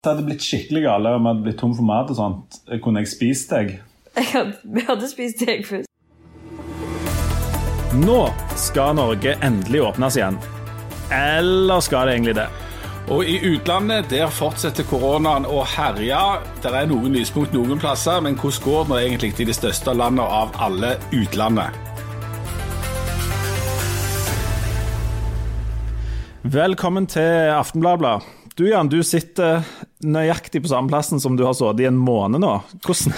Det hadde blitt skikkelig gale om jeg hadde blitt tom for mat og sånt. Kunne jeg spist deg? Jeg hadde, vi hadde spist deg først. Nå skal Norge endelig åpnes igjen. Eller skal det egentlig det? Og i utlandet der fortsetter koronaen å herje. Det er noen lyspunkt noen plasser, men hvordan går det nå egentlig til de største landene av alle utlandet? Velkommen til Aftenbladet. Du Jan, du sitter nøyaktig på samme plassen som du har sittet i en måned nå. Hvordan,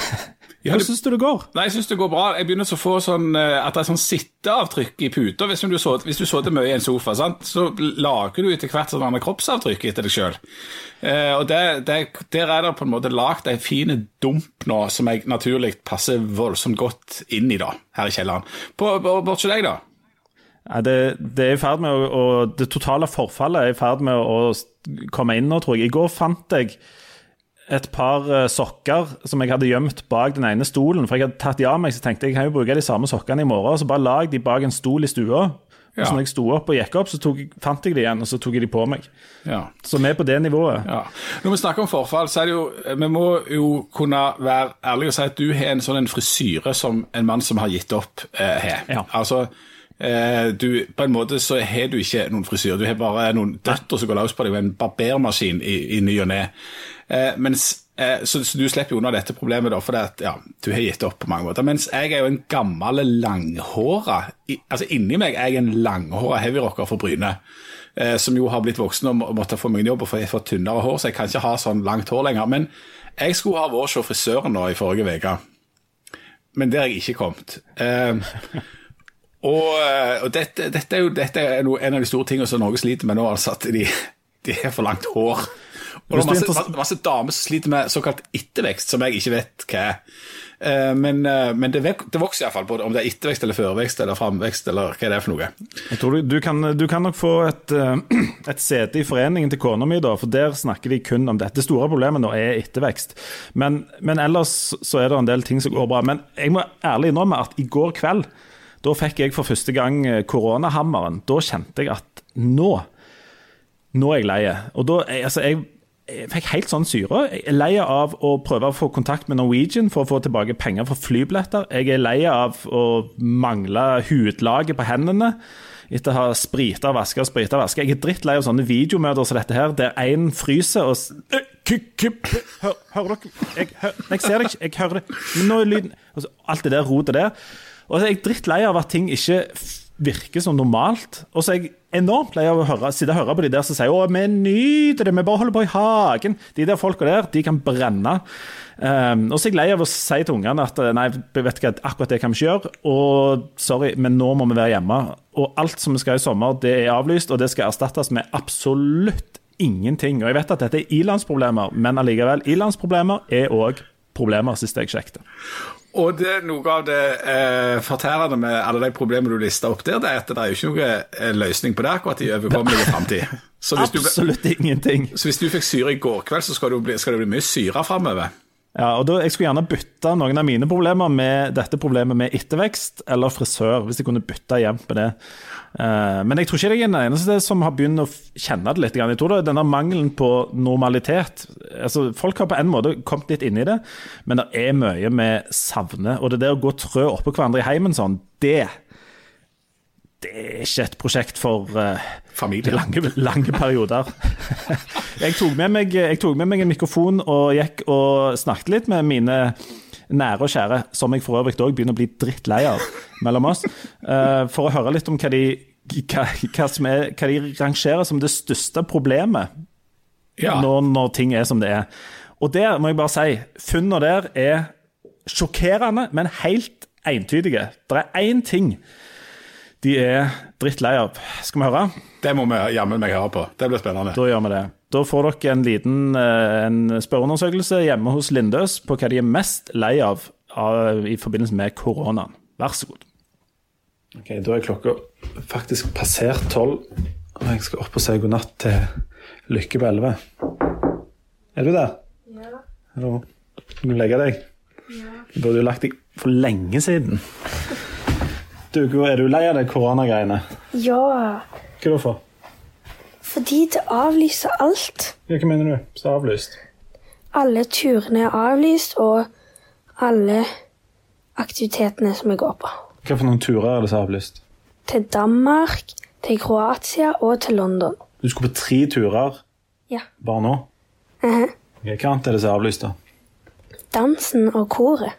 Ja, hvordan syns du det går? Nei, jeg synes det går bra. Jeg begynner så å få sånn eh, at det er sånn sitteavtrykk i puta. Hvis du så- hvis du sover mye i en sofa, sant? så lager du etter hvert sånn kroppsavtrykk etter deg sjøl. Eh, og det, det, der er det på en måte lagd ei fin dump nå som jeg naturlig passer voldsomt godt inn i da, her i kjelleren. På, på, Bortsett deg, da? Nei, det, det er i ferd med å, å Det totale forfallet er i ferd med å komme inn nå, tror jeg. I går fant jeg et par eh, sokker som jeg hadde gjemt bak den ene stolen. For jeg hadde tatt de av meg, så tenkte jeg jeg kan jo bruke de samme sokkene i morgen. Så bare la jeg de bak en stol i stua. Ja. så når jeg sto opp og gikk opp, så tok, fant jeg de igjen, og så tok jeg de på meg. Ja. Så vi er på det nivået. Ja. Når vi snakker om forfall, så er det jo Vi må jo kunne være ærlige og si at du har en sånn frisyre som en mann som har gitt opp, eh, har. Ja. Altså, eh, du, på en måte så har du ikke noen frisyre. Du har bare noen døtre som går løs på deg, og en barbermaskin i, i ny og ne. Eh, eh, så, så du slipper jo unna dette problemet, da, for at, ja, du har gitt opp på mange måter. Mens jeg er jo en gammel langhåra Altså inni meg er jeg en langhåra heavyrocker fra Bryne. Eh, som jo har blitt voksen og må- måtte få meg en jobb og få, få tynnere hår, så jeg kan ikke ha sånn langt hår lenger. Men jeg skulle ha vært hos frisøren nå i forrige uke, men der er jeg ikke kommet. Eh, og, eh, og dette, dette er jo dette er en av de store tingene som Norge sliter med nå, altså at de, de har for langt hår. Og det er masse, masse, masse damer som sliter med såkalt ettervekst, som jeg ikke vet hva er. Eh, Men, eh, men det, det vokser iallfall på om det er ettervekst eller førvekst eller framvekst eller hva det er for noe. Jeg tror du, du, kan, du kan nok få et, et sete i foreningen til kona mi, da, for der snakker de kun om dette. Det store problemet nå er ettervekst. Men, men ellers så er det en del ting som går bra. Men jeg må ærlig innrømme at i går kveld, da fikk jeg for første gang eh, koronahammeren. Da kjente jeg at nå Nå er jeg lei. Og da, jeg- altså, jeg, jeg fikk helt sånn syre. Jeg er lei av å prøve å få kontakt med Norwegian for å få tilbake penger for flybilletter. Jeg er lei av å mangle hudlaget på hendene etter å ha sprita og vaska og sprita og vaska. Jeg er drittlei av sånne videomøter som dette her, der én fryser og Hører dere? Jeg, ser det ikke, jeg hører det. Men nå er lyden altså, Alt det der rotet der. Og så er jeg drittlei av at ting ikke virker som normalt. Og så er jeg enormt lei av å høre, sitte og høre på de der som sier 'Å, vi nyter det, vi bare holder på i hagen'. De der folka der, de kan brenne. Um, og så er jeg lei av å si til ungene at nei, vet ikke, akkurat det kan vi ikke gjøre. Og sorry, men nå må vi være hjemme. Og alt som vi skal i sommer, det er avlyst, og det skal erstattes med absolutt ingenting. Og jeg vet at dette er ilandsproblemer, men allikevel, ilandsproblemer er òg problemer, sist jeg sjekket. Og det er noe av det eh, fortærende med alle de problemene du lista opp der, det er at det er jo ikke noe eh, løsning på det akkurat i overkommelig framtid. Du Absolutt ingenting. så hvis du fikk syre i går kveld, så skal, du bli, skal det bli mye syre framover. Ja, og da, Jeg skulle gjerne bytte noen av mine problemer med dette problemet med ettervekst eller frisør, hvis jeg kunne bytte jevnt med det. Uh, men jeg tror ikke jeg er den eneste som har begynt å kjenne det litt. Jeg tror det er denne mangelen på normalitet. Altså, Folk har på en måte kommet litt inn i det, men det er mye vi savner. Og det der å gå trø oppå hverandre i heimen sånn, det det er ikke et prosjekt for uh, lange, lange perioder. jeg, tok med meg, jeg tok med meg en mikrofon og gikk og snakket litt med mine nære og kjære, som jeg for øvrig òg begynner å bli drittlei av mellom oss, uh, for å høre litt om hva de, hva, hva, som er, hva de rangerer som det største problemet Ja. når, når ting er som det er. Og der må jeg bare si, funnene der er sjokkerende, men helt entydige. Det er én ting de er drittlei av. Skal vi høre? Det må vi jammen meg høre på. Det blir spennende. Da gjør vi det. Da får dere en liten eh, en spørreundersøkelse hjemme hos Lindøs på hva de er mest lei av, av i forbindelse med koronaen. Vær så god. Ok, Da er klokka faktisk passert tolv, og jeg skal opp og si god natt til Lykke på elleve. Er du der? Ja. Hallo. Kan du legge deg? Ja. Du burde jo lagt deg for lenge siden. Du, er du lei av de koronagreiene? Ja, Hva da for? fordi det avlyser alt. Ja, hva mener du? Så avlyst? alle turene er avlyst, og alle aktivitetene som jeg går på. Hva for noen turer er det som er avlyst? Til Danmark, til Kroatia og til London. Du skulle på tre turer Ja. bare nå? Mhm. okay, hva annet er det som er avlyst, da? Dansen og koret.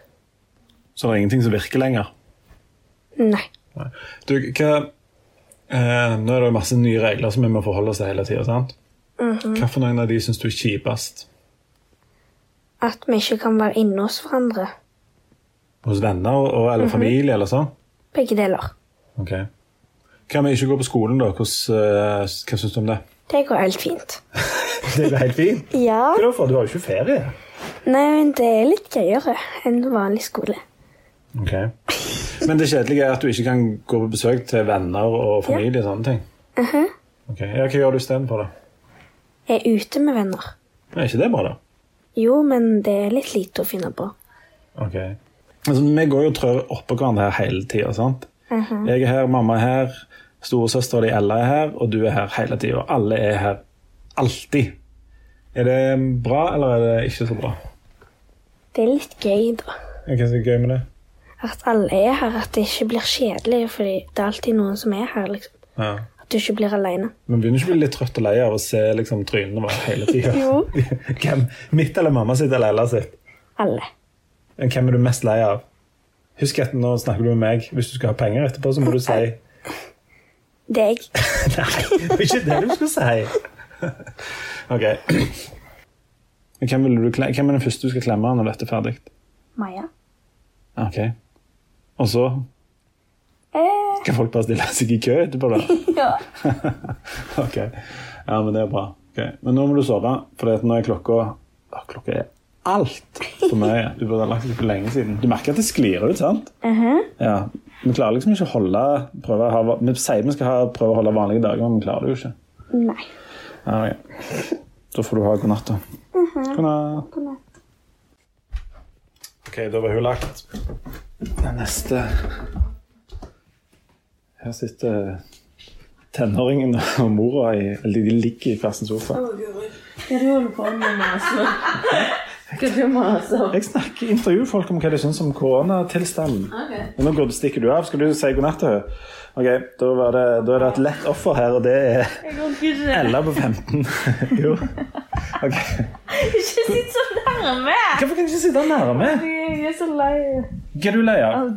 Så det er ingenting som virker lenger? Nei. Du, hva eh, Nå er det jo masse nye regler som vi må forholde oss til hele tida. sant? Hva for noen av de syns du er kjipest? At vi ikke kan være inne hos hverandre. Hos venner og, eller familie, eller sånn? Begge deler. Ok. Hva med ikke gå på skolen, da? Hvordan, eh, hva syns du om det? Det går helt fint. Det går helt fint. Ja. Hvorfor? for? Du har jo ikke ferie. Nei, men det er litt gøyere enn vanlig skole. Ok. Men det kjedelige er at du ikke kan gå på besøk til venner og familie og sånne ting? Ok, ja, Hva gjør du istedenfor, da? Jeg er ute med venner. Er ikke det bra, da? Jo, men det er litt lite å finne på. Ok. Altså, vi går jo og trør oppå hverandre her hele tida. sant? Jeg er her, mamma er her, storesøstera di Ella er her, og du er her hele tida. Alle er her alltid. Er det bra, eller er det ikke så bra? Det er litt gøy, da. Hva er så gøy med det? At alle er her, at det ikke blir kjedelig, fordi det er alltid noen som er her. liksom. Ja. At du ikke blir alene. Men begynner ikke å bli litt trøtt og lei av å se liksom, trynene våre hele tida? Hvem? Mitt eller mamma sitt eller Ella sitt? Alle. Hvem er du mest lei av? Husk at nå snakker du med meg. Hvis du skal ha penger etterpå, så må du si Deg. Nei, det er ikke det du skal si. Ok. Hvem, vil du, hvem er den første du skal klemme når dette er ferdig? Maja. Ok. Og så Eh, skal folk bare stille seg i kø etterpå, da? ja. Ok. Ja, men det er bra. Okay. Men nå må du sove, for nå er klokka Å, Klokka er altfor mye. Du burde ha lagt deg for lenge siden. Du merker at det sklir ut, sant? Ja. Vi klarer liksom ikke å holde prøve å ha, Vi sier vi skal ha, prøve å holde vanlige dager, men vi klarer det jo ikke. Nei. Ja, okay. Da får du ha god natt, da. God natt. God natt. Ok, da var hun lagt. Den neste Her sitter tenåringen og mora i de ligger i hver sin sofa. Hva du holder på med, Mase? Jeg snakker intervjuer folk om hva de syns om koronatilstanden. Okay. Og Nå går, stikker du av. Skal du si god natt til henne? Ok, da, var det, da er det et lett offer her, og det er. Ella på 15. jo. Ok. Ikke sitt så nærme! Hvorfor kan du ikke sitte nærme? Jeg er så lei Hva er du lei av.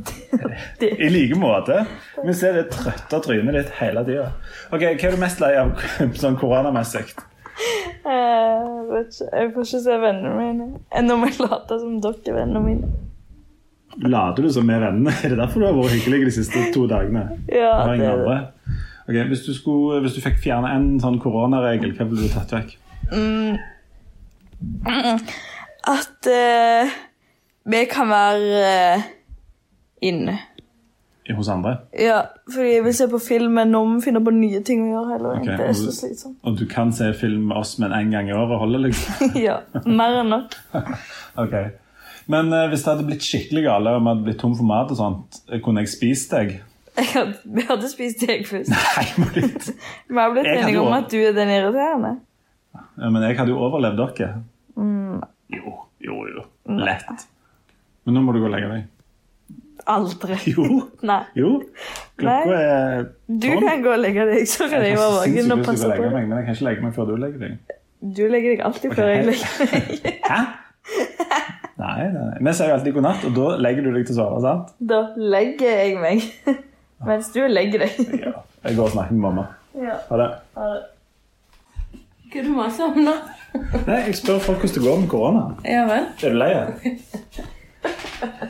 I like måte. Vi ser det trøtte trynet ditt hele tida. Ok, hva er du mest lei av sånn koronamessig? Jeg ikke, jeg får ikke se vennene mine. Enn om jeg later som dere er vennene mine. Later du som med vennene? Er det derfor du har vært hyggelig de siste to dagene? Ja, det er det. Okay, hvis du, skulle, hvis du fikk fjerne en sånn koronaregel, hva ville du tatt vekk? At uh, vi kan være uh, inne. Hos andre? Ja, fordi jeg vil se på film, men nå må vi finne på nye ting å gjøre hele veien. Ok, Det er så slitsomt. Og du kan se film med oss, men én gang i året holder liksom? ja, mer enn nok. Ok. Men uh, hvis det hadde blitt skikkelig gale og vi hadde blitt tom for mat, og sånt, eh, kunne jeg spist deg? Jeg hadde, vi hadde spist deg først. Nei, Marit. Vi har blitt enige om at du er den irriterende. Ja, men jeg hadde jo overlevd dere. Mm. Jo, jo, jo. Lett. Men nå må du gå og legge deg. Aldri. Jo. Nei. Jo. Klokka er er Du tolv. kan gå og legge deg, så kan jeg være våken og passe legge på meg, men jeg kan ikke legge meg før du legger deg. Du legger deg alltid før jeg legger meg. Hæ? Nei, nei, nei. Vi sier jo alltid god natt, og da legger du deg til å sove, sant? Da legger jeg meg. Mens du legger deg. Ja. Jeg går og snakker med mamma. Ja. Ha det. Hva er du maser om nå? Nei, jeg spør folk hvordan det går med korona. Ja vel? Er du lei?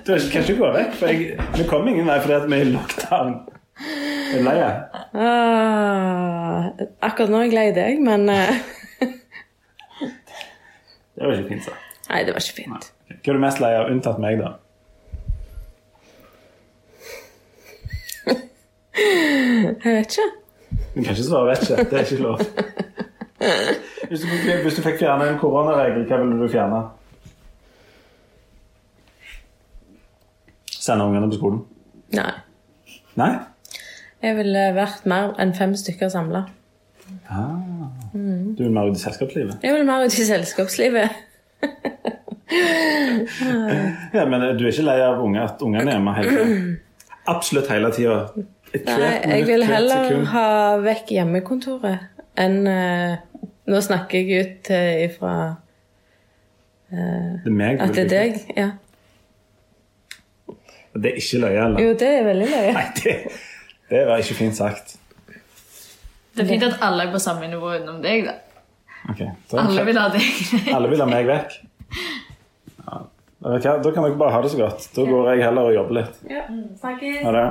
Du kan ikke gå vekk, for jeg, vi kommer ingen vei fordi vi er i lockdown. Er du lei? Ah, akkurat nå er jeg lei deg, men uh... Det var ikke fint, så. Nei, det var ikke fint. Hva er du mest lei av, unntatt meg, da? Jeg vet ikke. Du kan ikke svare 'vet ikke'. Det er ikke lov. Hvis du, hvis du fikk fjerne en koronaregel, hva ville du fjerne? Sende ungene på skolen? Nei. Nei? Jeg ville vært mer enn fem stykker samla. Du vil mer ut i selskapslivet? Jeg vil mer ut i selskapslivet. Ja, men du er ikke lei av unge, at ungene er hjemme hele Absolutt hele tida? Nei, jeg vil heller ha vekk hjemmekontoret enn uh, Nå snakker jeg ut uh, ifra Det er meg at det er deg. Ja. Det er ikke løye, eller? Jo, det er veldig løye. Nei, det, det var ikke fint sagt. Det er fint at alle er på samme nivå utenom deg, da. Okay, Alle vil ha deg. Alle vil ha meg vekk. Ja. Da kan dere bare ha det så godt. Da går jeg heller og jobber litt. Ja, snakkes. Ha det.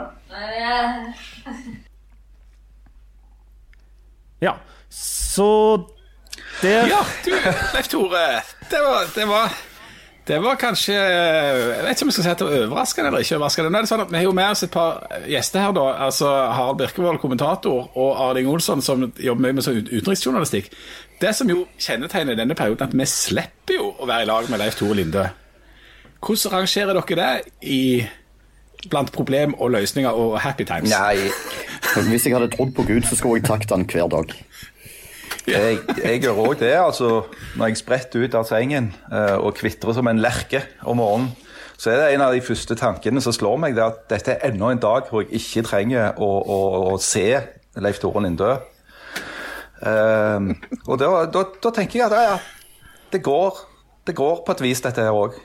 Ja, så der Ja, du, Leif Tore. Det var, det var det var kanskje Jeg vet ikke om jeg skal si at det var overraskende eller ikke. overraskende. Nå er sånn at Vi har jo med oss et par gjester her. da, altså Harald Birkevold, kommentator, og Arling Olsson, som jobber mye med sånn utenriksjournalistikk. Det som jo kjennetegner denne perioden, at vi slipper jo å være i lag med Leif Tore Linde. Hvordan rangerer dere det i blant problem og løsninger og happy times? Nei, hvis jeg hadde trodd på Gud, så skulle jeg takket han hver dag. Jeg, jeg gjør òg det. altså Når jeg spretter ut av sengen eh, og kvitrer som en lerke om morgenen, så er det en av de første tankene som slår meg, det er at dette er enda en dag hvor jeg ikke trenger å, å, å se Leif Tore Lindø. Eh, og da, da, da tenker jeg at ja, ja, det går, det går på et vis, dette her òg.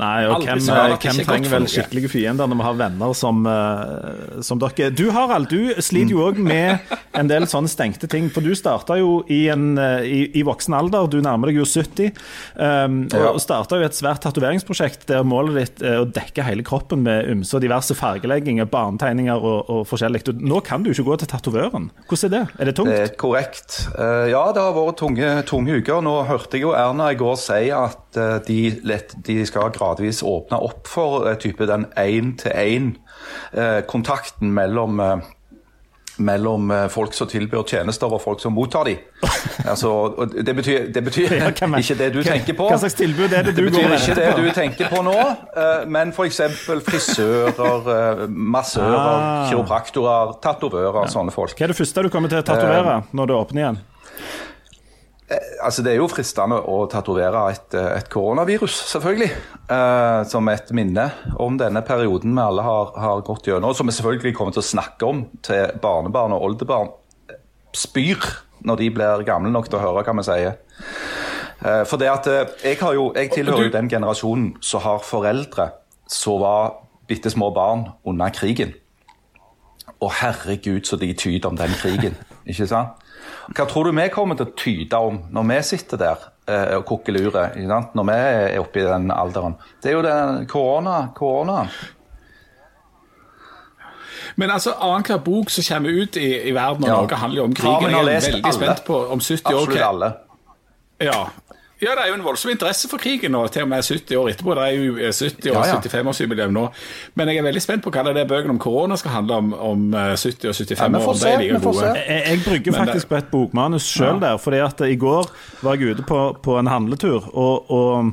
Nei, og hvem, det hvem trenger vel skikkelige fiender når vi har venner som, eh, som dere? Du Harald, du sliter jo òg med en del sånne stengte ting. For du starta jo i, en, eh, i, i voksen alder, du nærmer deg jo 70. Um, Ja. Og starta jo et svært tatoveringsprosjekt der målet ditt er å dekke hele kroppen med ymse og diverse fargelegginger, barnetegninger og, og forskjellig. Nå kan du jo ikke gå til tatovøren. Hvordan er det? Er det tungt? Det er korrekt. Eh, ja, det har vært tunge, tunge uker. Nå hørte jeg jo Erna i går si at eh, de, lett, de skal gradvis åpna opp for eh, type den én-til-én-kontakten mellom eh, mellom eh, folk som tilbyr tjenester og folk som mottar de. Altså, det betyr, det betyr Ja, hvem ikke det du hva- tenker på. Hva slags tilbud er det du Det betyr går ikke det du tenker på nå, men f.eks. frisører, massører, Ah. kiropraktorer, tatovører, sånne folk. Hva er det første du kommer til å tatovere når det åpner igjen? Altså, Det er jo fristende å tatovere et, eh, et koronavirus, selvfølgelig. eh, som et minne om denne perioden vi alle har, har gått gjennom. Og som vi selvfølgelig kommer til å snakke om til barnebarn og oldebarn spyr når de blir gamle nok til å høre hva vi sier. Eh, for det at eh, jeg, har jo, jeg tilhører jo den generasjonen som har foreldre som var bitte små barn under krigen. Og herregud, så de tyder om den krigen. Ikke sant? Hva tror du vi kommer til å tyde om når vi sitter der eh, og kokkelurer? lure. Når vi er oppe i den alderen? Det er jo den korona, koronaen. Men altså, annenhver bok som kommer ut i, i verden og Ja. Norge, handler jo om krigen. Jeg er veldig alle. spent på om 70 år Absolutt alle. Ja. Ja, det er jo en voldsom interesse for krigen nå, til og med 70 år etterpå. Det er jo eh, 70- og Ja, ja. 75-årsjubileum nå. Men jeg er veldig spent på hva det er bøkene om korona skal handle om om eh, 70 og 75 Ja, vi får år. de se, er vi får se. Jeg, jeg brygger Men faktisk det- på et bokmanus sjøl der. fordi at I går var jeg ute på, på en handletur, og, og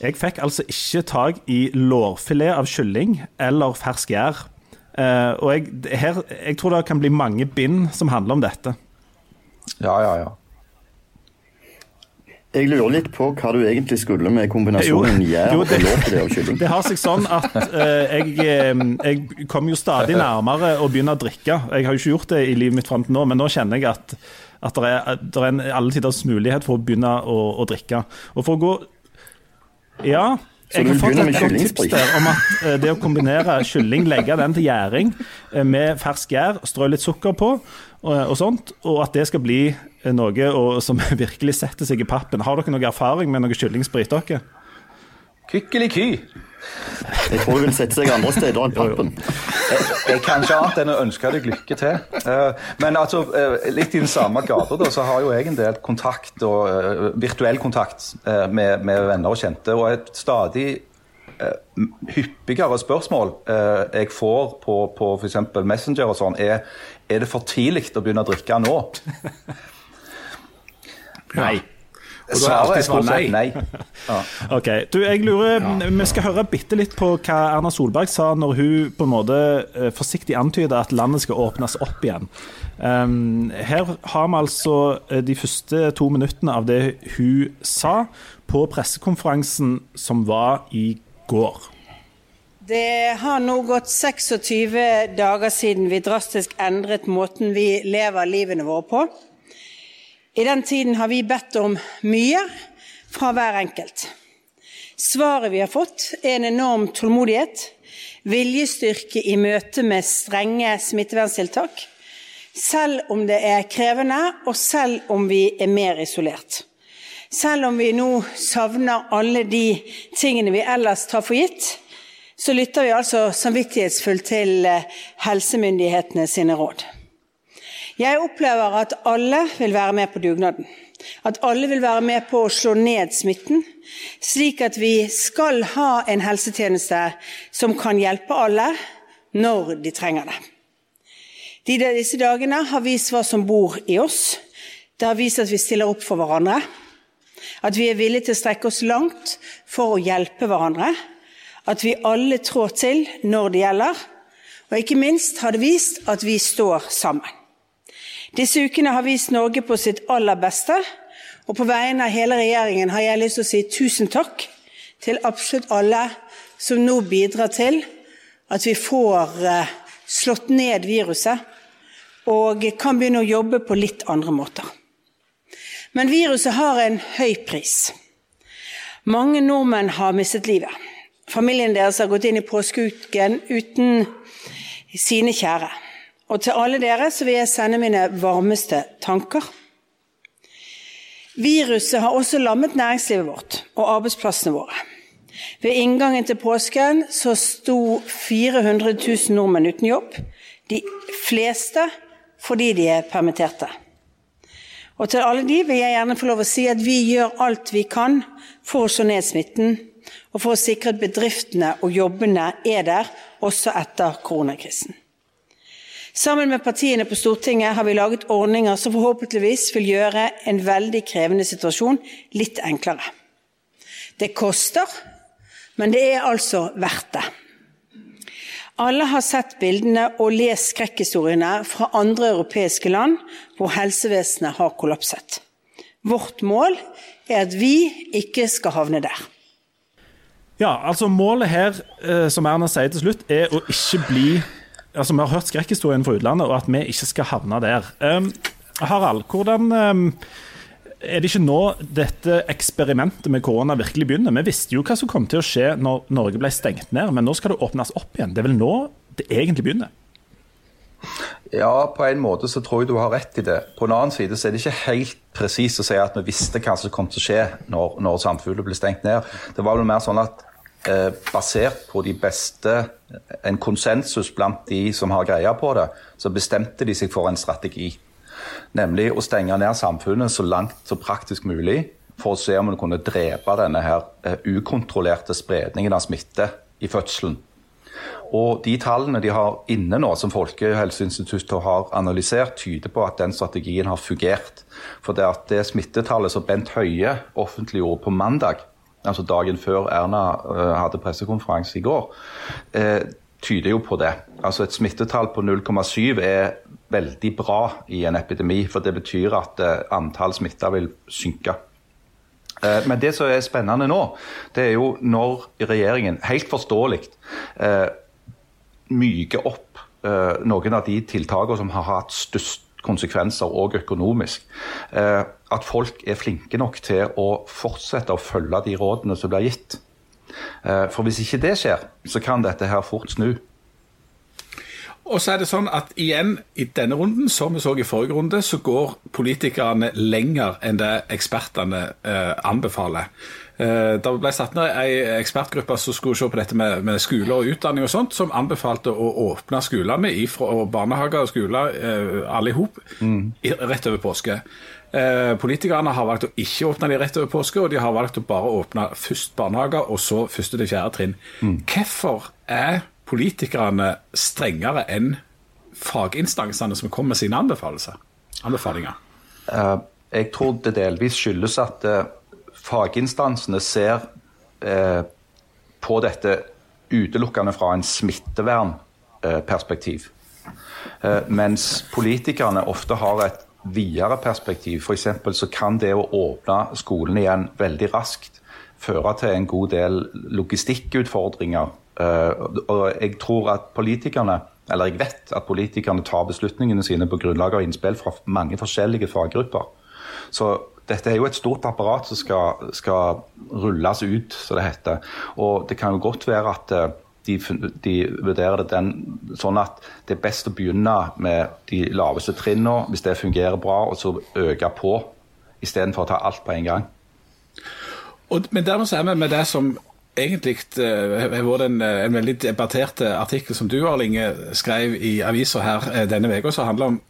jeg fikk altså ikke tak i lårfilet av kylling eller fersk gjær. Uh, og jeg, her, jeg tror det kan bli mange bind som handler om dette. Ja, ja, ja. Jeg lurer litt på hva du egentlig skulle med kombinasjonen Jo, gjær lov og det- lårfilet av kylling. Det har seg sånn at eh, jeg, eh, jeg kommer jo stadig nærmere å begynne å drikke. Jeg har jo ikke gjort det i livet mitt fram til nå, men nå kjenner jeg at, at det er, det er en alle tiders mulighet for å begynne å, å drikke. Og for å gå Ja. Så Jeg har fått et godt tips der om at eh, det å kombinere kylling, legge den til gjæring eh, med fersk gjær, strø litt sukker på og, og sånt, og at det skal bli noe og, som virkelig setter seg i pappen. Har dere noe erfaring med noe kyllingsprit, dere? Kykkeliky. Jeg tror det vil sette seg andre steder enn pappen. Jeg kan ikke annet enn å ønske deg lykke til. Eh, Men altså, eh, litt i den samme gata da, så har jo jeg en del kontakt, og eh, virtuell kontakt eh, med, med venner og kjente. Og et stadig eh, hyppigere spørsmål eh, jeg får på, på f.eks. Messenger og sånn, er er det for tidlig å begynne å drikke nå. Nei. Og da er alltid svaret nei. nei. Ja. Ok, du, jeg lurer, Vi skal høre bitte litt på hva Erna Solberg sa når hun på en måte eh, forsiktig antyder at landet skal åpnes opp igjen. Um, her har vi altså eh, de første to minuttene av det hun sa på pressekonferansen som var i går. Det har nå gått 26 dager siden vi drastisk endret måten vi lever livene våre på. I den tiden har vi bedt om mye fra hver enkelt. Svaret vi har fått, er en enorm tålmodighet, viljestyrke i møte med strenge smitteverntiltak, selv om det er krevende, og selv om vi er mer isolert. Selv om vi nå savner alle de tingene vi ellers tar for gitt, så lytter vi altså samvittighetsfullt til eh, helsemyndighetene sine råd. Jeg opplever at alle vil være med på dugnaden. At alle vil være med på å slå ned smitten, slik at vi skal ha en helsetjeneste som kan hjelpe alle når de trenger det. De, disse dagene har vist hva som bor i oss. Det har vist at vi stiller opp for hverandre. At vi er villige til å strekke oss langt for å hjelpe hverandre. At vi alle trår til når det gjelder. Og ikke minst har det vist at vi står sammen. Disse ukene har vist Norge på sitt aller beste, og på vegne av hele regjeringen har jeg lyst til å si tusen takk til absolutt alle som nå bidrar til at vi får eh, slått ned viruset og kan begynne å jobbe på litt andre måter. Men viruset har en høy pris. Mange nordmenn har mistet livet. Familien deres har gått inn i påskeuken uten sine kjære. Og til alle dere så vil jeg sende mine varmeste tanker. Viruset har også lammet næringslivet vårt og arbeidsplassene våre. Ved inngangen til påsken så sto 400 000 nordmenn uten jobb. De fleste fordi de er permitterte. Og til alle de vil jeg gjerne få lov å si at vi gjør alt vi kan for å slå ned smitten, og for å sikre at bedriftene og jobbene er der også etter koronakrisen. Sammen med partiene på Stortinget har vi laget ordninger som forhåpentligvis vil gjøre en veldig krevende situasjon litt enklere. Det koster, men det er altså verdt det. Alle har sett bildene og lest skrekkhistoriene fra andre europeiske land hvor helsevesenet har kollapset. Vårt mål er at vi ikke skal havne der. Ja, altså Målet her, eh, som Erna sier til slutt, er å ikke bli altså Vi har hørt skrekkhistorien fra utlandet, og at vi ikke skal havne der. Um, Harald, hvordan um, er det ikke nå dette eksperimentet med korona virkelig begynner? Vi visste jo hva som kom til å skje når Norge ble stengt ned, men nå skal det åpnes opp igjen. Det er vel nå det egentlig begynner? Ja, på en måte så tror jeg du har rett i det. På en annen side så er det ikke helt presist å si at vi visste hva som kom til å skje når, når samfunnet ble stengt ned. Det var vel mer sånn at basert på de beste En konsensus blant de som har greie på det, så bestemte de seg for en strategi. Nemlig å stenge ned samfunnet så langt så praktisk mulig for å se om en kunne drepe denne her eh, ukontrollerte spredningen av smitte i fødselen. Og De tallene de har inne nå, som Folkehelseinstituttet har analysert, tyder på at den strategien har fungert. For det, det smittetallet som Bent Høie offentliggjorde på mandag, altså dagen før Erna uh, hadde pressekonferanse i går, uh, tyder jo på det. Altså Et smittetall på 0,7 er veldig bra i en epidemi, for det betyr at uh, antall smitta vil synke. Men det som er spennende nå, det er jo når regjeringen, helt forståelig, myker opp noen av de tiltakene som har hatt størst konsekvenser, òg økonomisk. At folk er flinke nok til å fortsette å følge de rådene som blir gitt. For hvis ikke det skjer, så kan dette her fort snu. Og så er det sånn at igjen, i denne runden, som vi så i forrige runde, så går politikerne lenger enn det ekspertene eh, anbefaler. Eh, det ble satt ned ei ekspertgruppe som skulle se på dette med, med skole og utdanning og sånt, som anbefalte å åpne skolene og barnehager og skoler eh, alle i hop mm. rett over påske. Eh, politikerne har valgt å ikke åpne de rett over påske, og de har valgt å bare åpne først barnehager og så første til fjerde trinn. Mm. Hvorfor er politikerne strengere enn faginstansene som kommer med sine anbefalinger? Uh, jeg tror det delvis skyldes at uh, faginstansene ser eh, på dette utelukkende fra en smittevernperspektiv. Eh, mens politikerne ofte har et videre perspektiv. F.eks. så kan det å åpne skolen igjen veldig raskt føre til en god del logistikkutfordringer. Eh, og jeg tror at politikerne eller jeg vet at politikerne tar beslutningene sine på grunnlag av innspill fra mange forskjellige faggrupper. Så dette er jo et stort apparat som skal, skal rulles ut, som det heter. Og det kan jo godt være at eh, de, de, vurderer det den, sånn at det er best å begynne med de laveste trinnene, hvis det fungerer bra, og så øke på, istedenfor å ta alt på en gang. Og, men dermed så er vi med det som egentlig uh, har vært en, en, veldig debattert artikkel som du, Arlinge, skrev i avisa her denne uka, som handler om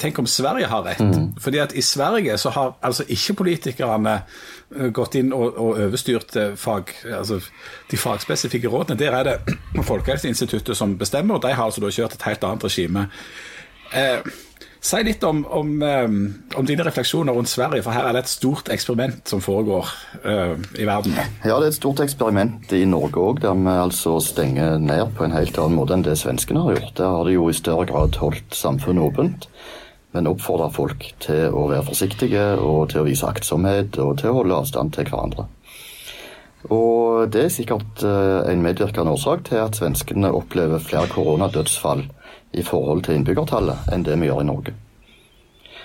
Tenk om Sverige har rett. Mm. Fordi at I Sverige så har altså ikke politikerne eh, gått inn og, og overstyrt eh, fag, altså de fagspesifikke rådene. Der er det Folkehelseinstituttet som bestemmer, og de har altså da kjørt et helt annet regime. Eh, si litt om, om, um, om, dine refleksjoner rundt Sverige, for her er det et stort eksperiment som foregår uh, i verden. Ja, det er et stort eksperiment i Norge òg, der vi altså stenger ned på en helt annen måte enn det svenskene har gjort. Der har de jo i større grad holdt samfunnet åpent men oppfordrer folk til å være forsiktige og til å vise aktsomhet og til å holde avstand til hverandre. Og Det er sikkert eh, en medvirkende årsak til at svenskene opplever flere koronadødsfall i forhold til innbyggertallet enn det vi gjør i Norge.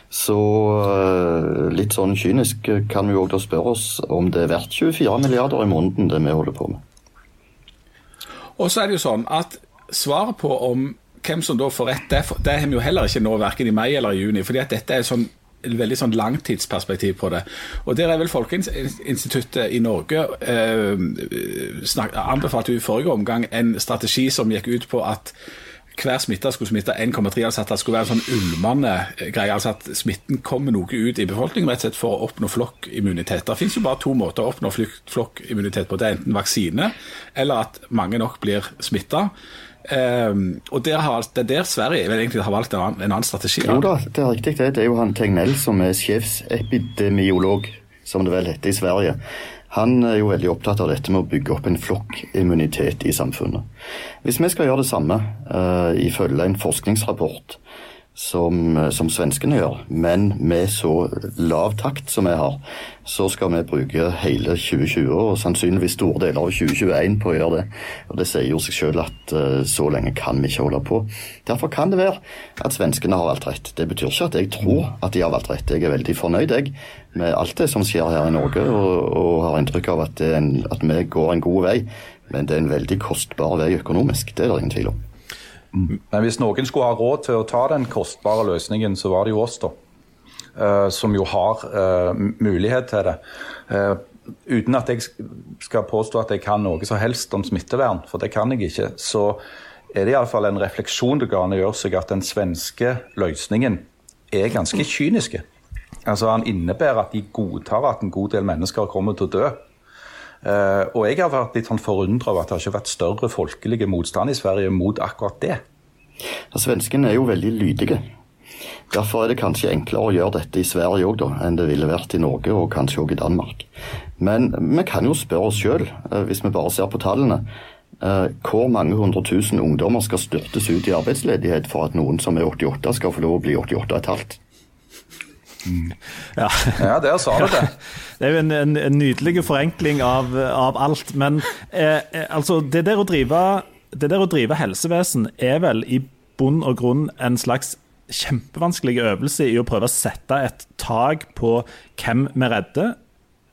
Så eh, litt sånn kynisk kan vi jo da spørre oss om det er verdt 24 milliarder i måneden det vi holder på med. Og så er det jo sånn at svaret på om hvem som da får rett, det, har vi jo heller ikke nå, verken i mai eller i juni. fordi at dette er sånn veldig sånn langtidsperspektiv på det. Og Der er vel Folkeinstituttet i Norge eh, snak, anbefalte i forrige omgang en strategi som gikk ut på at hver smitta skulle smitte 1,3, altså at det skulle være en sånn ulmende greie. altså At smitten kommer noe ut i befolkningen rett og slett for å oppnå flokkimmunitet. Det finnes jo bare to måter å oppnå flokkimmunitet på. Det er enten vaksine, eller at mange nok blir smitta. Um, og der har, Det er der Sverige vel egentlig har valgt en annen, en annen strategi? Jo da, det er riktig. Det, det er jo han Tegnell som er sjefsepidemiolog, som det vel heter i Sverige. Han er jo veldig opptatt av dette med å bygge opp en flokkimmunitet i samfunnet. Hvis vi skal gjøre det samme, uh, ifølge en forskningsrapport som, som svenskene gjør, men med så lav takt som vi har, så skal vi bruke hele 2020 og sannsynligvis store deler av 2021 på å gjøre det. Og Det sier jo seg selv at uh, så lenge kan vi ikke holde på. Derfor kan det være at svenskene har valgt rett. Det betyr ikke at jeg tror at de har valgt rett. Jeg er veldig fornøyd jeg, med alt det som skjer her i Norge, og, og har inntrykk av at, en, at vi går en god vei. Men det er en veldig kostbar vei økonomisk. Det er det ingen tvil om. Men hvis noen skulle ha råd til å ta den kostbare løsningen, så var det jo oss, da. Uh, som jo har uh, mulighet til det. Uh, uten at jeg skal påstå at jeg kan noe som helst om smittevern, for det kan jeg ikke, så er det iallfall en refleksjon det går an å gjøre seg at den svenske løsningen er ganske kyniske. Altså Han innebærer at de godtar at en god del mennesker kommer til å dø. Uh, og jeg har vært litt sånn forundra over at det har ikke vært større folkelige motstand i Sverige mot akkurat det. Ja, Svenskene er jo veldig lydige. Derfor er det kanskje enklere å gjøre dette i Sverige òg, enn det ville vært i Norge og kanskje òg i Danmark. Men vi kan jo spørre oss sjøl, uh, hvis vi bare ser på tallene, uh, hvor mange hundre tusen ungdommer skal styrtes ut i arbeidsledighet for at noen som er 88 skal få lov å bli 88 15? Ja. ja, der sa du det. Det er jo en, en, en nydelig forenkling av, av alt. Men eh, eh, altså, det der, drive, det der, å drive, helsevesen er vel i bunn og grunn en slags kjempevanskelig øvelse i å prøve å sette et tak på hvem vi redder,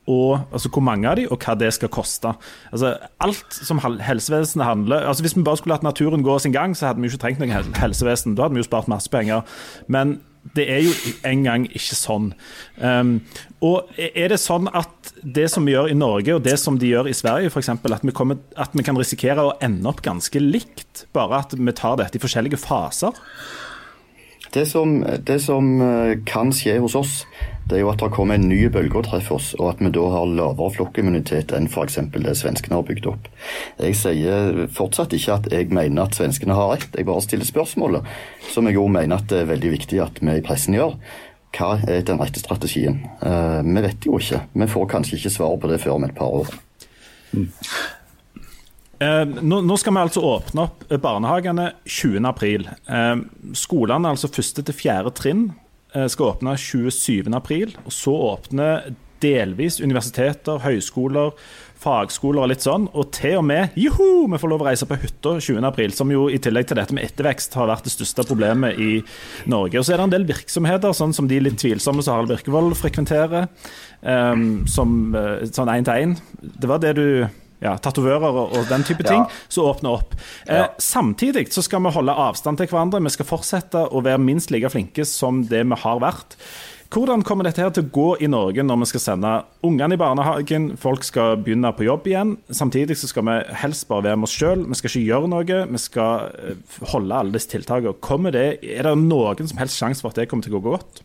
og altså, hvor mange av de, og hva det skal koste. Altså, alt som helsevesenet handler altså Hvis vi bare skulle latt naturen gå sin gang, så hadde vi jo ikke trengt noe helsevesen. Da hadde vi jo spart masse penger. Men det er jo engang ikke sånn. Um, og er det sånn at det som vi gjør i Norge og det som de gjør i Sverige, f.eks., at, at vi kan risikere å ende opp ganske likt, bare at vi tar dette i forskjellige faser? Det som, det som eh, kan skje hos oss, det er jo at det kommer en ny bølge og treffer oss, og at vi da har lavere flokkimmunitet enn f.eks. det svenskene har bygd opp. Jeg sier fortsatt ikke at jeg mener at svenskene har rett, jeg bare stiller spørsmålet, som jeg jo mener at det er veldig viktig at vi i pressen gjør. hva er den rette strategien? Uh, vi vet jo ikke. Vi får kanskje ikke svar på det før om et par år. Mm. Eh, nå, nå, skal vi altså åpne opp barnehagene 20.4. Eh, skolene, altså første til fjerde trinn, eh, skal åpne 27.4. Og så åpner delvis universiteter, høyskoler, fagskoler og litt sånn. Og til og med juhu, vi får lov å reise på hytta 20.4, som jo i tillegg til dette med ettervekst har vært det største problemet i Norge. Og så er det en del virksomheter, sånn som de litt tvilsomme som Harald Birkevold frekventerer, um, som sånn én til én. Det var det du ja, tatovører og, og, den type ting, ja. som åpner opp. Eh, samtidig så skal vi holde avstand til hverandre. Vi skal fortsette å være minst like flinke som det vi har vært. Hvordan kommer dette her til å gå i Norge når vi skal sende ungene i barnehagen, folk skal begynne på jobb igjen? Samtidig så skal vi helst bare være med oss sjøl, vi skal ikke gjøre noe. Vi skal eh, holde alle disse tiltakene. Kommer det, er det noen som helst sjanse for at det kommer til å gå godt?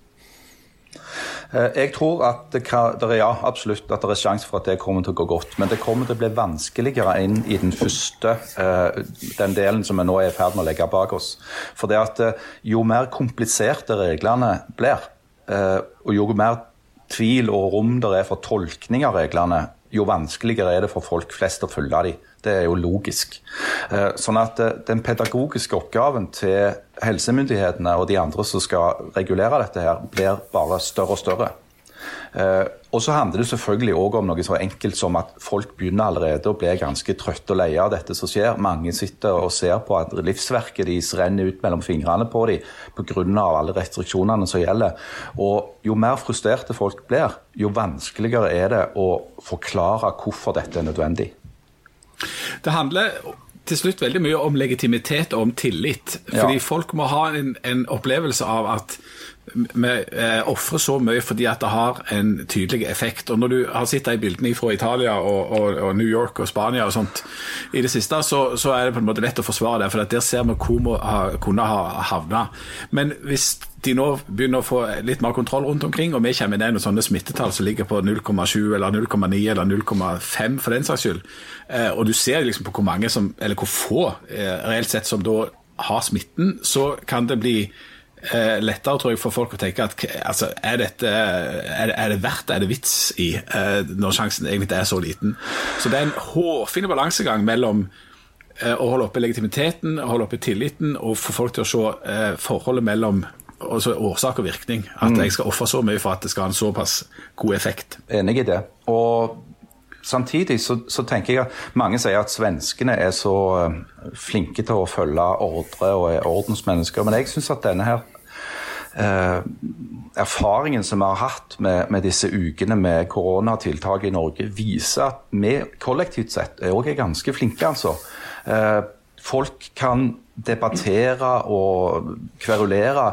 Eh, jeg tror at det, er ja, absolutt at det er sjanse for at det kommer til å gå godt. Men det kommer til å bli vanskeligere inn i den første, eh, den delen som vi nå er i ferd med å legge bak oss. For det at eh, jo mer kompliserte reglene blir, og jo mer tvil og rom det er for tolkning av reglene, jo vanskeligere er det for folk flest å følge dem. Det er jo logisk. Eh, sånn at eh, den pedagogiske oppgaven til helsemyndighetene og de andre som skal regulere dette, her, blir bare større og større. Eh, og så handler det selvfølgelig òg om noe så enkelt som at folk begynner allerede å bli ganske trøtte og leie av dette som skjer. Mange sitter og ser på at livsverket deres renner ut mellom fingrene på dem pga. alle restriksjonene som gjelder. Og jo mer frustrerte folk blir, jo vanskeligere er det å forklare hvorfor dette er nødvendig. Det handler til slutt veldig mye om legitimitet og om tillit. Fordi ja. folk må ha en, en opplevelse av at vi eh, ofrer så mye fordi at det har en tydelig effekt. Og Når du har sett de bildene fra Italia og, og, og, New York og Spania og sånt i det siste, så, så, er det på en måte lett å forsvare det. For der ser vi hvor vi ha, kunne ha havna. Men hvis de nå begynner å få litt mer kontroll rundt omkring, og vi kommer ned med sånne smittetall som ligger på 0,7 eller 0,9 eller 0,5 for den saks skyld, eh, og du ser liksom på hvor mange som, eller hvor få eh, reelt sett som da har smitten, så kan det bli lettere tror jeg, for folk å tenke at altså, er, dette, er, det, er det verdt det, er det vits i, eh, når sjansen egentlig er så liten. Så det er en hårfin balansegang mellom eh, å holde oppe legitimiteten, holde oppe tilliten og få folk til å se eh, forholdet mellom altså årsak og virkning. At mm. jeg skal ofre så mye for at det skal ha en såpass god effekt. Enig i det. Og Samtidig så, så, tenker jeg at mange sier at svenskene er så eh, flinke til å følge ordre og er ordensmennesker. Men jeg syns at denne her eh, erfaringen som vi har hatt med, med, disse ukene med koronatiltak i Norge, viser at vi kollektivt sett er ganske flinke, altså. Eh, folk kan debattere og kverulere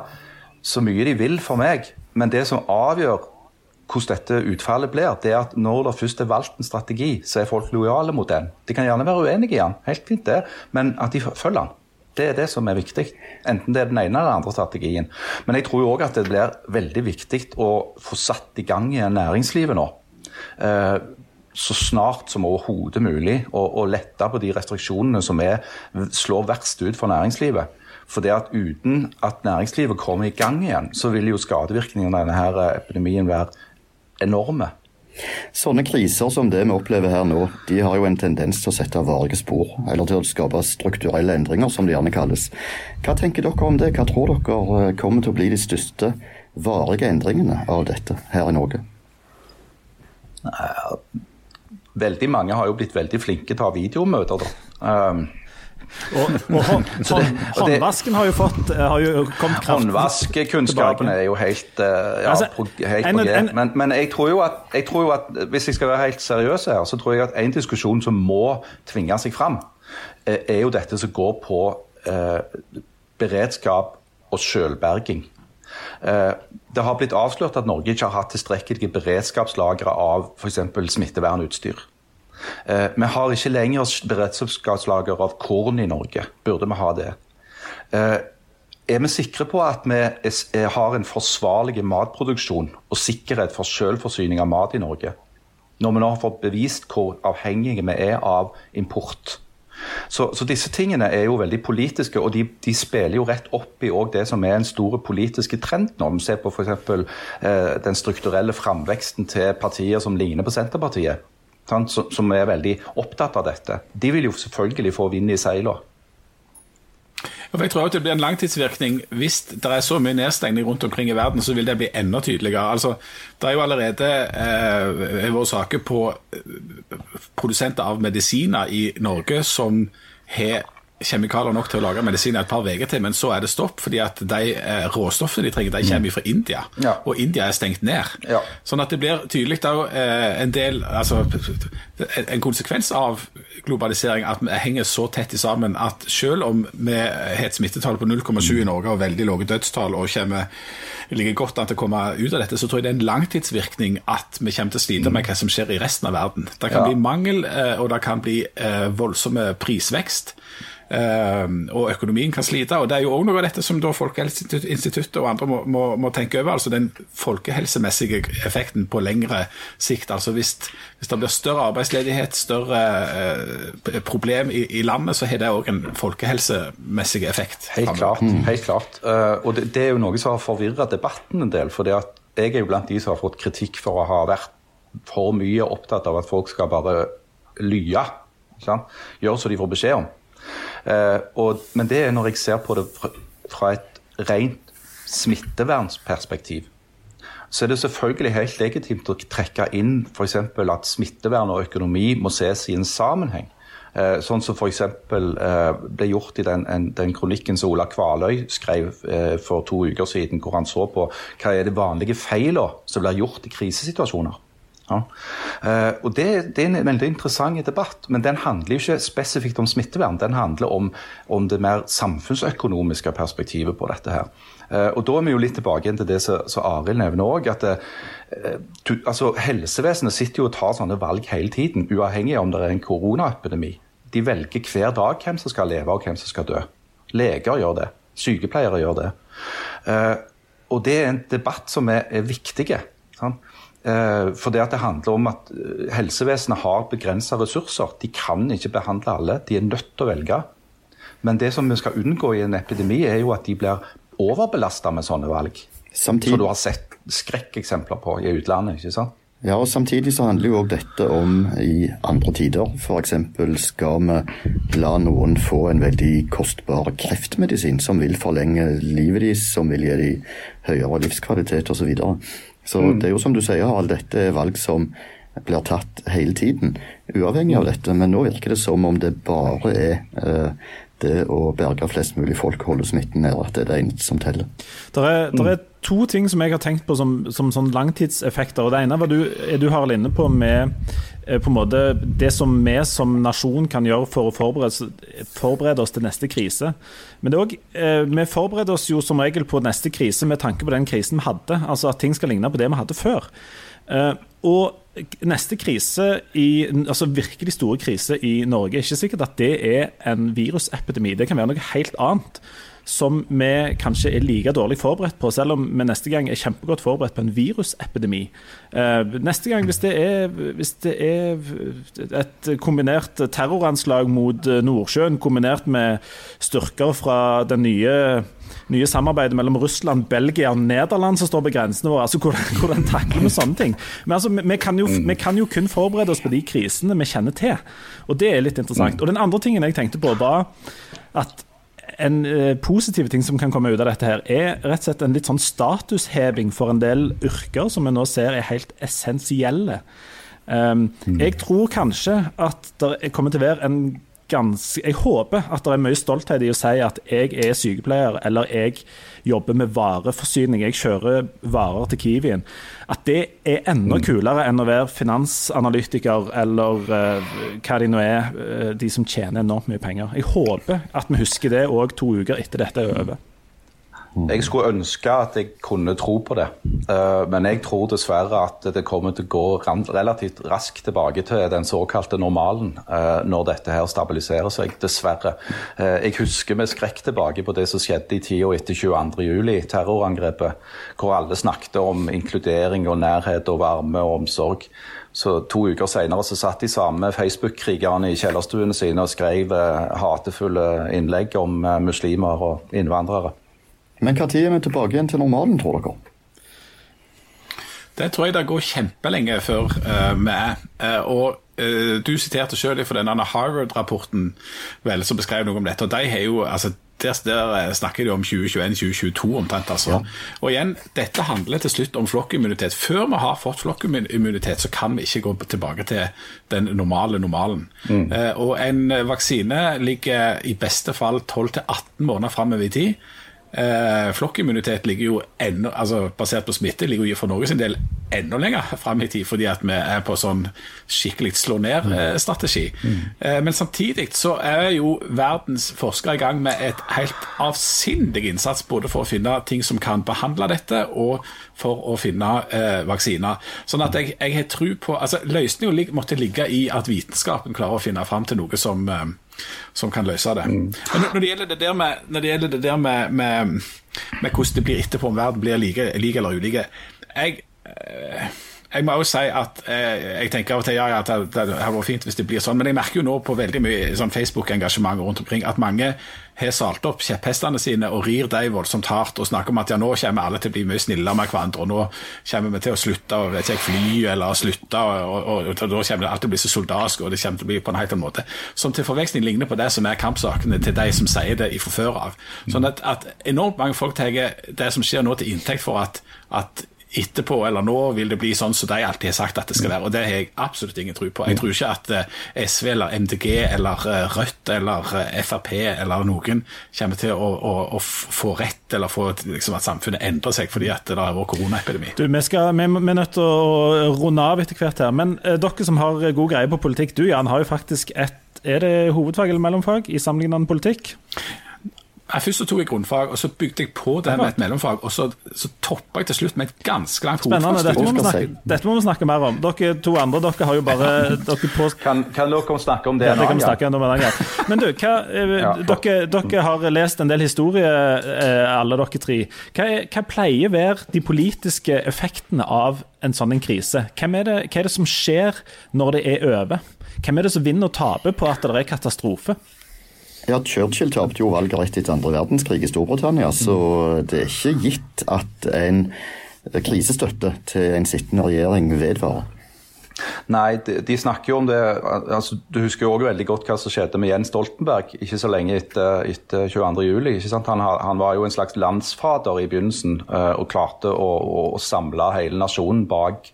så mye de vil for meg, men det som avgjør hvordan dette utfallet blir, det er at når det først er valgt en strategi, så er folk lojale mot den. De kan gjerne være uenige i den, helt fint det, men at de følger den. Det er det som er viktig, enten det er den ene eller den andre strategien. Men jeg tror òg at det blir veldig viktig å få satt i gang igjen næringslivet nå. Eh, så snart som overhodet mulig, og, og lette på de restriksjonene som er, slår verst ut for næringslivet. For det at uten at næringslivet kommer i gang igjen, så vil jo skadevirkningene av denne epidemien være enorme. Sånne kriser som det vi opplever her nå, de har jo en tendens til å sette varige spor, eller til å skape strukturelle endringer, som det gjerne kalles. Hva tenker dere om det? Hva tror dere eh, kommer til å bli de største varige endringene av dette her i Norge? Veldig mange har jo blitt veldig flinke til å ha videomøter. da. Og, og hånd, hånd, håndvasken har jo fått eh, har jo kommet kraft Håndvaskekunnskapen er jo helt, eh, ja, altså, på, helt en, en, men, men jeg, tror jo at, jeg tror jo at hvis jeg skal være helt seriøs her, så tror jeg at en diskusjon som må tvinge seg fram, eh, er jo dette som går på eh, beredskap og selvberging. Eh, det har blitt avslørt at Norge ikke har hatt tilstrekkelige beredskapslagre av f.eks. smittevernutstyr. Eh, vi har ikke lenger beredskapslager av korn i Norge. Burde vi ha det? Eh, er vi sikre på at vi har en forsvarlig matproduksjon og sikkerhet for selvforsyning av mat i Norge? Når vi nå har fått bevist hvor avhengige vi er av import. Så, så, disse tingene er jo veldig politiske, og de, de spiller jo rett opp i det som er en stor politiske trend nå. Vi ser på f.eks. Eh, den strukturelle framveksten til partier som ligner på Senterpartiet. Som er veldig opptatt av dette. De vil jo selvfølgelig få vind i seilene. Jeg tror at det blir en langtidsvirkning. Hvis det er så mye nedstengning rundt omkring i verden, så vil det bli enda tydeligere. Altså, det er jo allerede eh, vært saker på eh, produsenter av medisiner i Norge som har kjemikalier nok til å lage medisin et par uker til, men så er det stopp. fordi at de eh, råstoffene de trenger, de kommer fra India, ja. og India er stengt ned. Ja. Sånn at det blir tydelig da eh, en del altså, En konsekvens av globalisering at vi henger så tett i sammen at selv om vi har et smittetall på 0,7 i Norge og veldig lave dødstall og kommer ligger godt an til å komme ut av dette, så tror jeg det er en langtidsvirkning at vi kommer til å slite med hva som skjer i resten av verden. Det kan ja. bli mangel, eh, og det kan bli voldsomme prisvekst. Uh, og økonomien kan slite. og Det er jo òg noe av dette som da Folkehelseinstituttet og andre må, må, må, tenke over. altså Den folkehelsemessige effekten på lengre sikt. altså Hvis, hvis det blir større arbeidsledighet, større uh, problem i, i, landet, så har det òg en folkehelsemessig effekt. Helt klart. Mm. helt klart. Uh, og det, det, er jo noe som har forvirra debatten en del. for jeg er jo blant de som har fått kritikk for å ha vært for mye opptatt av at folk skal bare lye. Gjøre som de får beskjed om. Eh, og, men det er når jeg ser på det fra, et rent smittevernsperspektiv. Så er det selvfølgelig helt legitimt å trekke inn f.eks. at smittevern og økonomi må ses i en sammenheng. Eh, sånn som f.eks. Eh, ble gjort i den, den, kronikken som Ola Kvaløy skrev for to uker siden, hvor han så på hva er de vanlige feilene som blir gjort i krisesituasjoner. Ja. Uh, og det, det, er en veldig interessant debatt, men den handler jo ikke spesifikt om smittevern. Den handler om, om det mer samfunnsøkonomiske perspektivet på dette her. Uh, og da er vi jo litt tilbake til det som Arild nevner òg. at uh, altså, Helsevesenet sitter jo og tar sånne valg hele tiden, uavhengig av om det er en koronaepidemi. De velger hver dag hvem som skal leve og hvem som skal dø. Leger gjør det. Sykepleiere gjør det. og det er en debatt som er, er viktig. Sant? Eh, for det at det handler om at eh, helsevesenet har begrensa ressurser. De kan ikke behandle alle, de er nødt til å velge. Men det som vi skal unngå i en epidemi, er jo at de blir overbelasta med sånne valg. Samtidig... Som du har sett skrekkeksempler på i utlandet. ikke sant? Ja, og Samtidig så handler jo dette om i andre tider. F.eks. skal vi la noen få en veldig kostbar kreftmedisin som vil forlenge livet deres, som vil gi dem høyere livskvalitet osv. Så mm. det er jo som du sier, Harald, dette er valg som blir tatt hele tiden, uavhengig av dette. Men nå virker det som om det bare er eh, det å berge flest mulig folk, holde smitten nede, at det er det eneste som teller. Det er, der er, to ting som jeg har tenkt på som, som sånn langtidseffekter. og Det ene var du, er du Harald, inne på med på en måte det som vi som nasjon kan gjøre for å forberede, forberede oss til neste krise. Men det er også, eh, vi forbereder oss jo som regel på neste krise med tanke på den krisen vi hadde. Altså at ting skal ligne på det vi hadde før. Eh, og neste krise, i, altså virkelig store krise i Norge, er ikke sikkert at det er en virusepidemi. Det kan være noe helt annet som vi kanskje er like dårlig forberedt på, selv om vi neste gang er kjempegodt forberedt på en virusepidemi. Uh, neste gang, hvis det, er, hvis det, er, et kombinert terroranslag mot Nordsjøen, kombinert med styrker fra den nye nye samarbeidet mellom Russland, Belgia og Nederland som står på grensene våre. altså Hvordan, hvordan takler vi sånne ting? Men altså, vi kan, jo, vi kan, jo, kun forberede oss på de krisene vi kjenner til. Og det er litt interessant. Og Den andre tingen jeg tenkte på, var at en eh, positiv ting som kan komme ut av dette, her, er rett og slett en litt sånn statusheving for en del yrker som vi nå ser er helt essensielle. Um, jeg tror kanskje at det kommer til å være en ganske Jeg håper at det er mye stolthet i å si at jeg er sykepleier, eller jeg jobber med vareforsyning, jeg kjører varer til Kiwien. At det er enda mm. kulere enn å være finansanalytiker eller uh, hva de nå er, uh, de som tjener enormt mye penger. Jeg håper at vi husker det òg to uker etter dette er over. Jeg skulle ønske at jeg kunne tro på det, uh, men jeg tror dessverre at det kommer til å gå relativt raskt tilbake til den såkalte normalen uh, når dette her stabiliserer seg, dessverre. Uh, jeg husker med skrekk tilbake på det som skjedde i tida etter 22.07, terrorangrepet, hvor alle snakket om inkludering og nærhet og varme og omsorg. Så To uker senere så satt de samme Facebook-krigerne i kjellerstuene sine og skrev eh, hatefulle innlegg om eh, muslimer og innvandrere. Men når er vi tilbake igjen til normalen, tror dere? Det tror jeg det går kjempelenge før vi er. Uh, og uh, Du siterte selv for denne Harvard-rapporten som beskrev noe om dette. og de har jo, altså der, der, snakker de om 2021-2022 omtrent. altså. Ja. Og igjen, Dette handler til slutt om flokkimmunitet. Før vi har fått flokkimmunitet, så kan vi ikke gå tilbake til den normale normalen. Mm. Eh, og en vaksine ligger i beste fall 12-18 måneder framover i tid. Eh, flokkimmunitet ligger jo enda, altså basert på smitte ligger jo for Norge sin del enda lenger fram i tid, fordi at vi er på sånn skikkelig slå ned-strategi. Mm. Eh, men samtidig så er jo verdens forskere i gang med et helt avsindig innsats både for å finne ting som kan behandle dette, og for å finne eh, vaksiner. Sånn at jeg, jeg har tro på altså Løsninga måtte ligge i at vitenskapen klarer å finne fram til noe som eh, som kan løse det. Mm. Men når det gjelder det der med, det det der med, med, med hvordan det blir etterpå, om verden blir like, like eller ulike jeg, eh, jeg må også si at eh, jeg tenker av og til ja, ja, at det, det hadde vært fint hvis det blir sånn, men jeg merker jo nå på veldig mye sånn Facebook-engasjement rundt omkring at mange har salt opp kjepphestene sine og rir dem voldsomt hardt og snakker om at ja, nå kommer alle til å bli mye snillere med hverandre, og nå kommer vi til å slutte å vet ikke, fly eller slutte, og, og, og, og da kommer det alltid å bli så soldatsk, og det kommer til å bli på en helt annen måte. Som til forveksling ligner på det som er kampsakene til de som sier det fra før av. Sånn at, at enormt mange folk tar det som skjer nå til inntekt for at, at etterpå eller nå vil det bli sånn som de alltid har sagt at det skal være. Og det har jeg absolutt ingen tro på. Jeg tror ikke at eh, SV eller MDG eller eh, Rødt eller eh, Frp eller noen kommer til å, å, å få rett eller få liksom, at samfunnet endrer seg fordi at det har vært koronaepidemi. Du, vi, skal, vi, vi, er nødt til å runde av etter hvert her. Men eh, dere som har god greie på politikk, du Jan har jo faktisk et er det hovedfag eller mellomfag i sammenlignende politikk? Jeg først så tok jeg grunnfag, og så bygde jeg på det med et mellomfag. Og så, så toppa jeg til slutt med et ganske langt hovedfag. Dette må, snakke, dette må vi snakke mer om. Dere to andre dere har jo bare på... kan, kan, dere snakke om det en annen gang? Men du, hva, eh, ja, dere, dere, har lest en del historie, eh, alle dere tre. Hva, hva pleier å være de politiske effektene av en sånn en krise? Er det, hva er det som skjer når det er over? Hvem er det som vinner og taper på at det er katastrofe? Ja, Churchill tapte jo valget rett etter andre verdenskrig i Storbritannia, så det er ikke gitt at en krisestøtte til en sittende regjering vedvarer. Nei, de, de, snakker jo om det altså, Du husker jo også veldig godt hva som skjedde med Jens Stoltenberg ikke så lenge etter, etter 22.07. Han, han var jo en slags landsfader i begynnelsen uh, og klarte å, å, samle hele nasjonen bak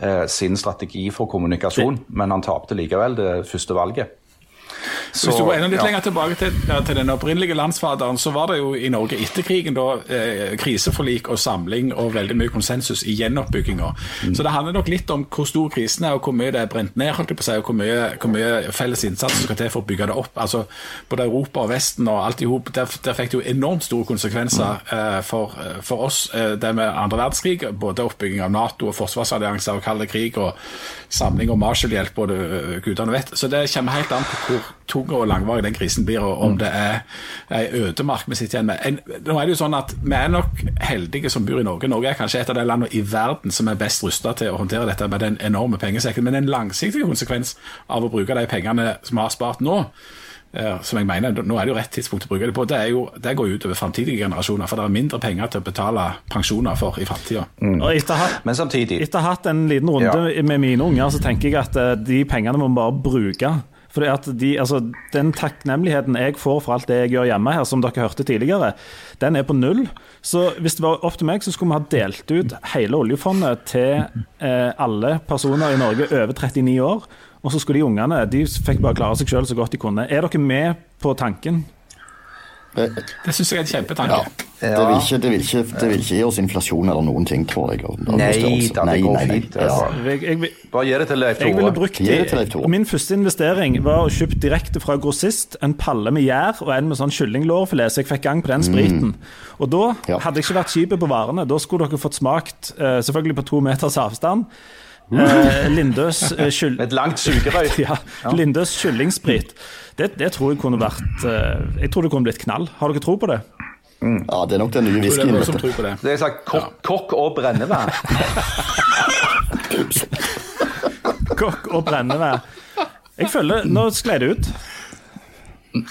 uh, sin strategi for kommunikasjon, men han tapte likevel det første valget. Så, Hvis du går enda litt ja. lenger tilbake til, til, den opprinnelige landsfaderen, så var det jo i Norge etter krigen da eh, kriseforlik og samling og veldig mye konsensus i gjenoppbygginga. Mm. Så det handler nok litt om hvor stor krisen er, og hvor mye det er brent ned, holdt jeg på å si, og hvor mye, hvor mye felles innsats som skal til for å bygge det opp. Altså Både Europa og Vesten og alt i hop, der, der, fikk det jo enormt store konsekvenser mm. eh, for, eh, for, oss, eh, det med andre verdenskrig. Både oppbygging av Nato og forsvarsallianser og kald krig og samling og Marshall-hjelp, både uh, gudene vet. Så det kommer helt an på hvor tung og langvarig den krisen blir, og om mm. det er ei ødemark vi sitter igjen med. En, nå er det jo sånn at Vi er nok heldige som bor i Norge. Norge er kanskje et av de landene i verden som er best rusta til å håndtere dette med den enorme pengesekken. Men en langsiktig konsekvens av å bruke de pengene som vi har spart nå, eh, som jeg mener, Nå er det jo rett tidspunkt å bruke det på. Det, er jo, det går ut over framtidige generasjoner. For det er mindre penger til å betale pensjoner for i framtida. Mm. Men samtidig Etter å ha hatt en liten runde ja. med mine unger, så tenker jeg at eh, de pengene må vi bare bruke fordi at de, altså, Den takknemligheten jeg får for alt det jeg gjør hjemme her, som dere hørte tidligere, den er på null. Så hvis det var opp til meg, så skulle vi ha delt ut hele oljefondet til eh, alle personer i Norge over 39 år. Og så skulle de ungene de fikk bare klare seg sjøl så godt de kunne. Er dere med på tanken? Det syns jeg er en kjempetanke. Det, vil ikke, det, vil ikke, det vil ikke gi oss inflasjon eller noen ting, tror jeg. Nei da, det Nei, går nei, nei. fint, altså. Ja. Jeg, jeg, Bare gi det til Leif jeg ville Tore. brukt det til Leif Tore. Min første investering var å kjøpe direkte fra grossist en palle med gjær og en med sånn kyllinglårfilet, så jeg fikk gang på den spriten. Og da Ja. hadde jeg ikke vært kjip på varene. Da skulle dere fått smakt, eh, selvfølgelig på to meters avstand, eh, Lindøs eh. Et langt sugerøy. Ja, Lindøs kyllingsprit. Det, det tror jeg kunne vært eh, Jeg tror det kunne blitt knall. Har dere tro på det? ja, det er nok den nye whiskyen. Det, det. Det er sagt kokk, kokk og brennevær. Kokk og brennevær. Jeg føler Nå skled det ut.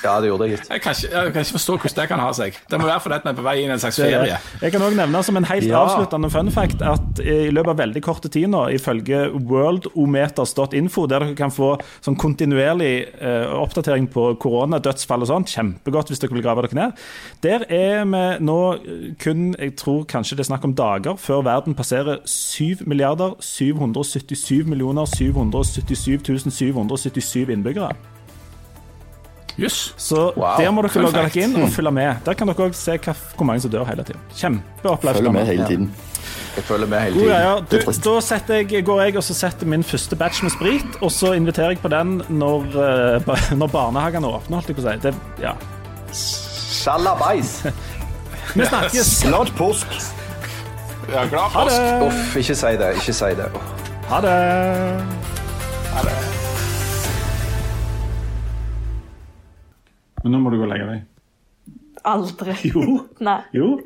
Ja, det gjorde. Jeg kan, ikke, jeg kan ikke forstå hvordan det kan ha seg. Det må være fordi at vi er på vei inn i en slags er ferie. Jeg kan også nevne som en helt Ja. avsluttende fun fact at i løpet av veldig korte tid nå, ifølge worldometers.info, der dere kan få sånn kontinuerlig eh, oppdatering på koronadødsfall og sånt, kjempegodt hvis dere vil grave dere ned, der er vi nå kun, jeg tror kanskje det er snakk om dager, før verden passerer 7 milliarder 777 millioner 777 777 innbyggere. Jøss. Så Wow, der må dere logge dere inn og følge med. Der kan dere også se hva, hvor mange som dør hele tiden. Følger Kjempeopplevelse. med hele tiden. Jeg følger med hele tiden. tiden. ja. Du, Det da jeg, går jeg og så setter min første batch med sprit, og så inviterer jeg på den når, eh, når barnehagene åpner, holdt jeg på å si. Det, ja. Sjalabais. Vi snakkes! Glad påsk! Ja, glad Ha påsk. det! Uff, ikke si det. Ikke si det. Uff. Ha det! Men nå må du gå og legge deg. Aldri. Jo. Nei. Jo.